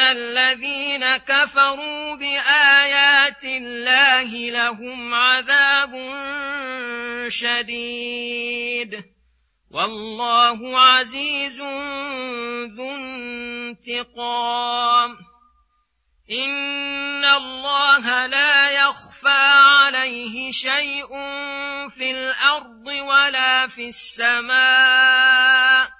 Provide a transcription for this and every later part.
إن الذين كفروا بآيات الله لهم عذاب شديد. والله عزيز ذو انتقام. إن الله لا يخفى عليه شيء في الأرض ولا في السماء.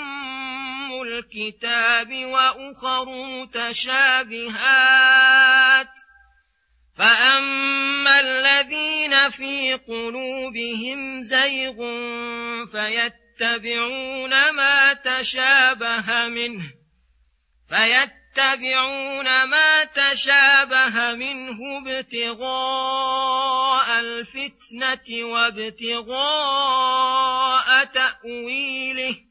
الكتاب وأخر متشابهات فأما الذين في قلوبهم زيغ فيتبعون ما تشابه منه فيتبعون ما تشابه منه ابتغاء الفتنة وابتغاء تأويله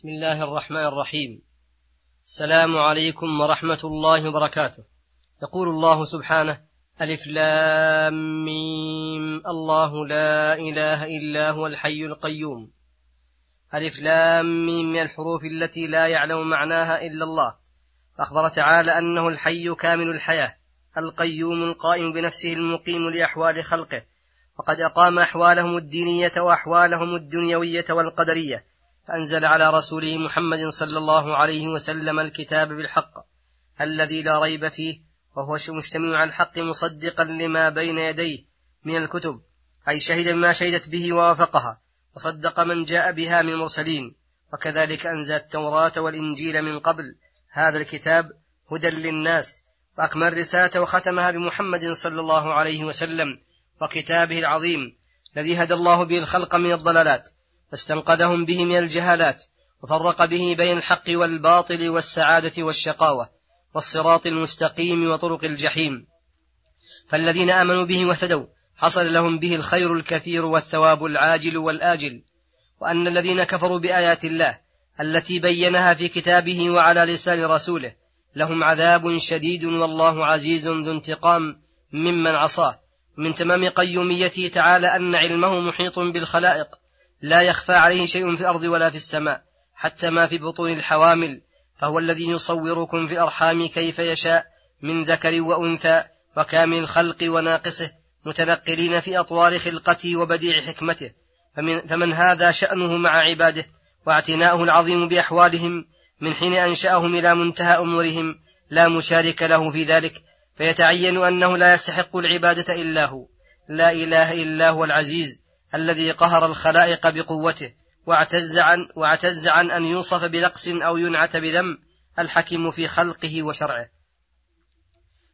بسم الله الرحمن الرحيم. السلام عليكم ورحمة الله وبركاته. يقول الله سبحانه ألف لام ميم. الله لا إله إلا هو الحي القيوم. ألف لام ميم من الحروف التي لا يعلم معناها إلا الله. أخبر تعالى أنه الحي كامل الحياة القيوم القائم بنفسه المقيم لأحوال خلقه. وقد أقام أحوالهم الدينية وأحوالهم الدنيوية والقدرية. فأنزل على رسوله محمد صلى الله عليه وسلم الكتاب بالحق الذي لا ريب فيه وهو مجتمع على الحق مصدقا لما بين يديه من الكتب أي شهد بما شهدت به ووافقها وصدق من جاء بها من المرسلين وكذلك أنزل التوراة والإنجيل من قبل هذا الكتاب هدى للناس وأكمل رسالة وختمها بمحمد صلى الله عليه وسلم وكتابه العظيم الذي هدى الله به الخلق من الضلالات. واستنقذهم به من الجهالات وفرق به بين الحق والباطل والسعادة والشقاوة والصراط المستقيم وطرق الجحيم. فالذين آمنوا به واهتدوا حصل لهم به الخير الكثير والثواب العاجل والآجل. وأن الذين كفروا بآيات الله التي بينها في كتابه وعلى لسان رسوله لهم عذاب شديد والله عزيز ذو انتقام ممن عصاه. من تمام قيوميته تعالى أن علمه محيط بالخلائق لا يخفى عليه شيء في الأرض ولا في السماء حتى ما في بطون الحوامل فهو الذي يصوركم في الأرحام كيف يشاء من ذكر وأنثى وكامل الخلق وناقصه متنقلين في أطوار خلقته وبديع حكمته. فمن, فمن هذا شأنه مع عباده واعتناؤه العظيم بأحوالهم من حين أنشأهم إلى منتهى أمورهم لا مشارك له في ذلك فيتعين أنه لا يستحق العبادة إلا هو. لا إله إلا هو العزيز. الذي قهر الخلائق بقوته واعتز عن, واعتز عن أن يوصف بنقص أو ينعت بذم الحكيم في خلقه وشرعه.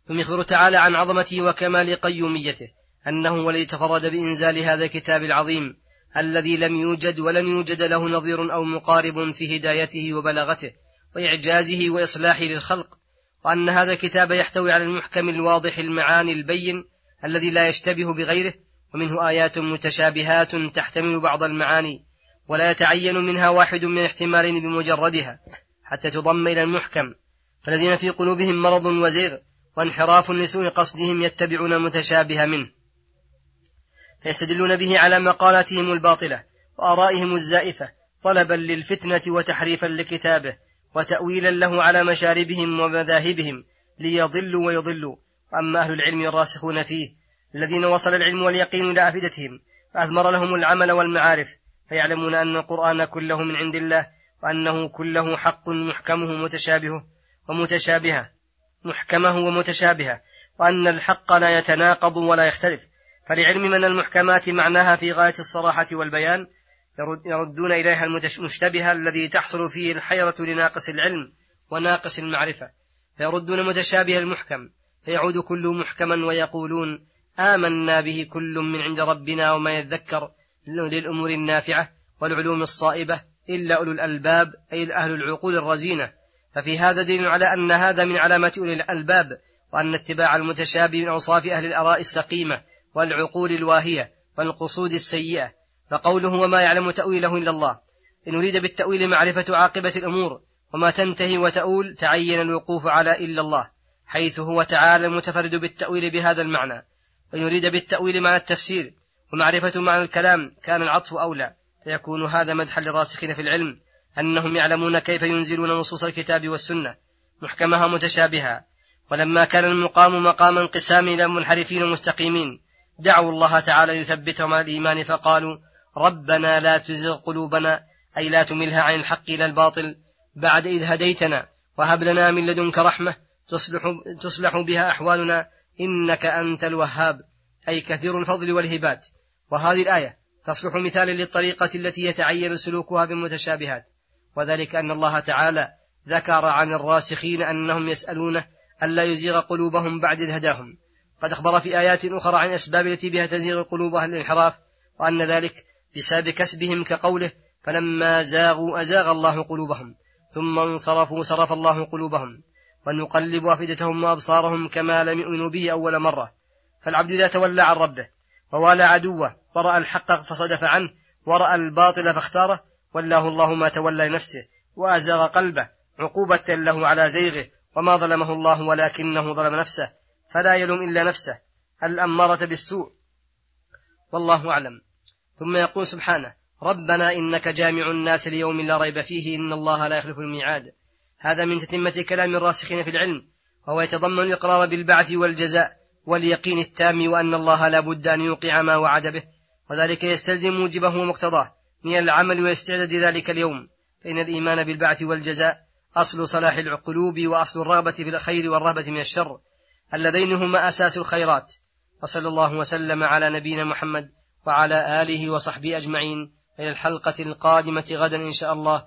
ثم يخبر تعالى عن عظمته وكمال قيوميته أنه ولي تفرد بإنزال هذا الكتاب العظيم الذي لم يوجد ولن يوجد له نظير أو مقارب في هدايته وبلاغته وإعجازه وإصلاحه للخلق وأن هذا الكتاب يحتوي على المحكم الواضح المعاني البين الذي لا يشتبه بغيره ومنه آيات متشابهات تحتمل بعض المعاني ولا يتعين منها واحد من احتمالين بمجردها حتى تضم إلى المحكم. فالذين في قلوبهم مرض وزيغ وانحراف لسوء قصدهم يتبعون المتشابه منه. فيستدلون به على مقالاتهم الباطلة وآرائهم الزائفة طلبا للفتنة وتحريفا لكتابه وتأويلا له على مشاربهم ومذاهبهم ليضلوا ويضلوا. أما أهل العلم الراسخون فيه الذين وصل العلم واليقين إلى أفئدتهم فأثمر لهم العمل والمعارف فيعلمون أن القرآن كله من عند الله وأنه كله حق محكمه متشابهه ومتشابهة محكمه ومتشابهة وأن الحق لا يتناقض ولا يختلف. فلعلم من المحكمات معناها في غاية الصراحة والبيان يردون إليها المشتبه الذي تحصل فيه الحيرة لناقص العلم وناقص المعرفة. فيردون متشابه المحكم فيعود كل محكما ويقولون آمنا به كل من عند ربنا وما يذكر للأمور النافعة والعلوم الصائبة إلا أولو الألباب أي أهل العقول الرزينة. ففي هذا دليل على أن هذا من علامات أولي الألباب وأن اتباع المتشابه من أوصاف أهل الآراء السقيمة والعقول الواهية والقصود السيئة. فقوله وما يعلم تأويله إلا الله. إن أريد بالتأويل معرفة عاقبة الأمور وما تنتهي وتؤول تعين الوقوف على إلا الله حيث هو تعالى المتفرد بالتأويل بهذا المعنى. وإن يريد بالتأويل معنى التفسير ومعرفة معنى الكلام كان العطف أولى. فيكون هذا مدحا للراسخين في العلم أنهم يعلمون كيف ينزلون نصوص الكتاب والسنة محكمها متشابهة. ولما كان المقام مقام انقسام إلى منحرفين مستقيمين دعوا الله تعالى يثبتهم على الإيمان فقالوا ربنا لا تزغ قلوبنا أي لا تملها عن الحق إلى الباطل بعد إذ هديتنا وهب لنا من لدنك رحمة تصلح, تصلح بها أحوالنا إنك أنت الوهاب أي كثير الفضل والهبات. وهذه الآية تصلح مثالا للطريقة التي يتعين سلوكها بالمتشابهات. وذلك أن الله تعالى ذكر عن الراسخين أنهم يسألونه ألا يزيغ قلوبهم بعد إذ هداهم. قد أخبر في آيات أخرى عن الأسباب التي بها تزيغ قلوب أهل الانحراف وأن ذلك بسبب كسبهم كقوله فلما زاغوا أزاغ الله قلوبهم ثم انصرفوا صرف الله قلوبهم ونقلب أفئدتهم وأبصارهم كما لم يؤمنوا به أول مرة. فالعبد إذا تولى عن ربه ووالى عدوه ورأى الحق فصدف عنه ورأى الباطل فاختاره ولاه الله ما تولى لنفسه وأزاغ قلبه عقوبة له على زيغه وما ظلمه الله ولكنه ظلم نفسه فلا يلوم إلا نفسه. الأمارة بالسوء. والله أعلم. ثم يقول سبحانه ربنا إنك جامع الناس ليوم لا ريب فيه إن الله لا يخلف الميعاد. هذا من تتمة كلام الراسخين في العلم وهو يتضمن الإقرار بالبعث والجزاء واليقين التام وأن الله لا بد أن يوقع ما وعد به وذلك يستلزم موجبه ومقتضاه من العمل واستعداد ذلك اليوم. فإن الإيمان بالبعث والجزاء أصل صلاح القلوب وأصل الرغبة في الخير والرهبة من الشر اللذين هما أساس الخيرات. وصلى الله وسلم على نبينا محمد وعلى آله وصحبه أجمعين. إلى الحلقة القادمة غدا إن شاء الله.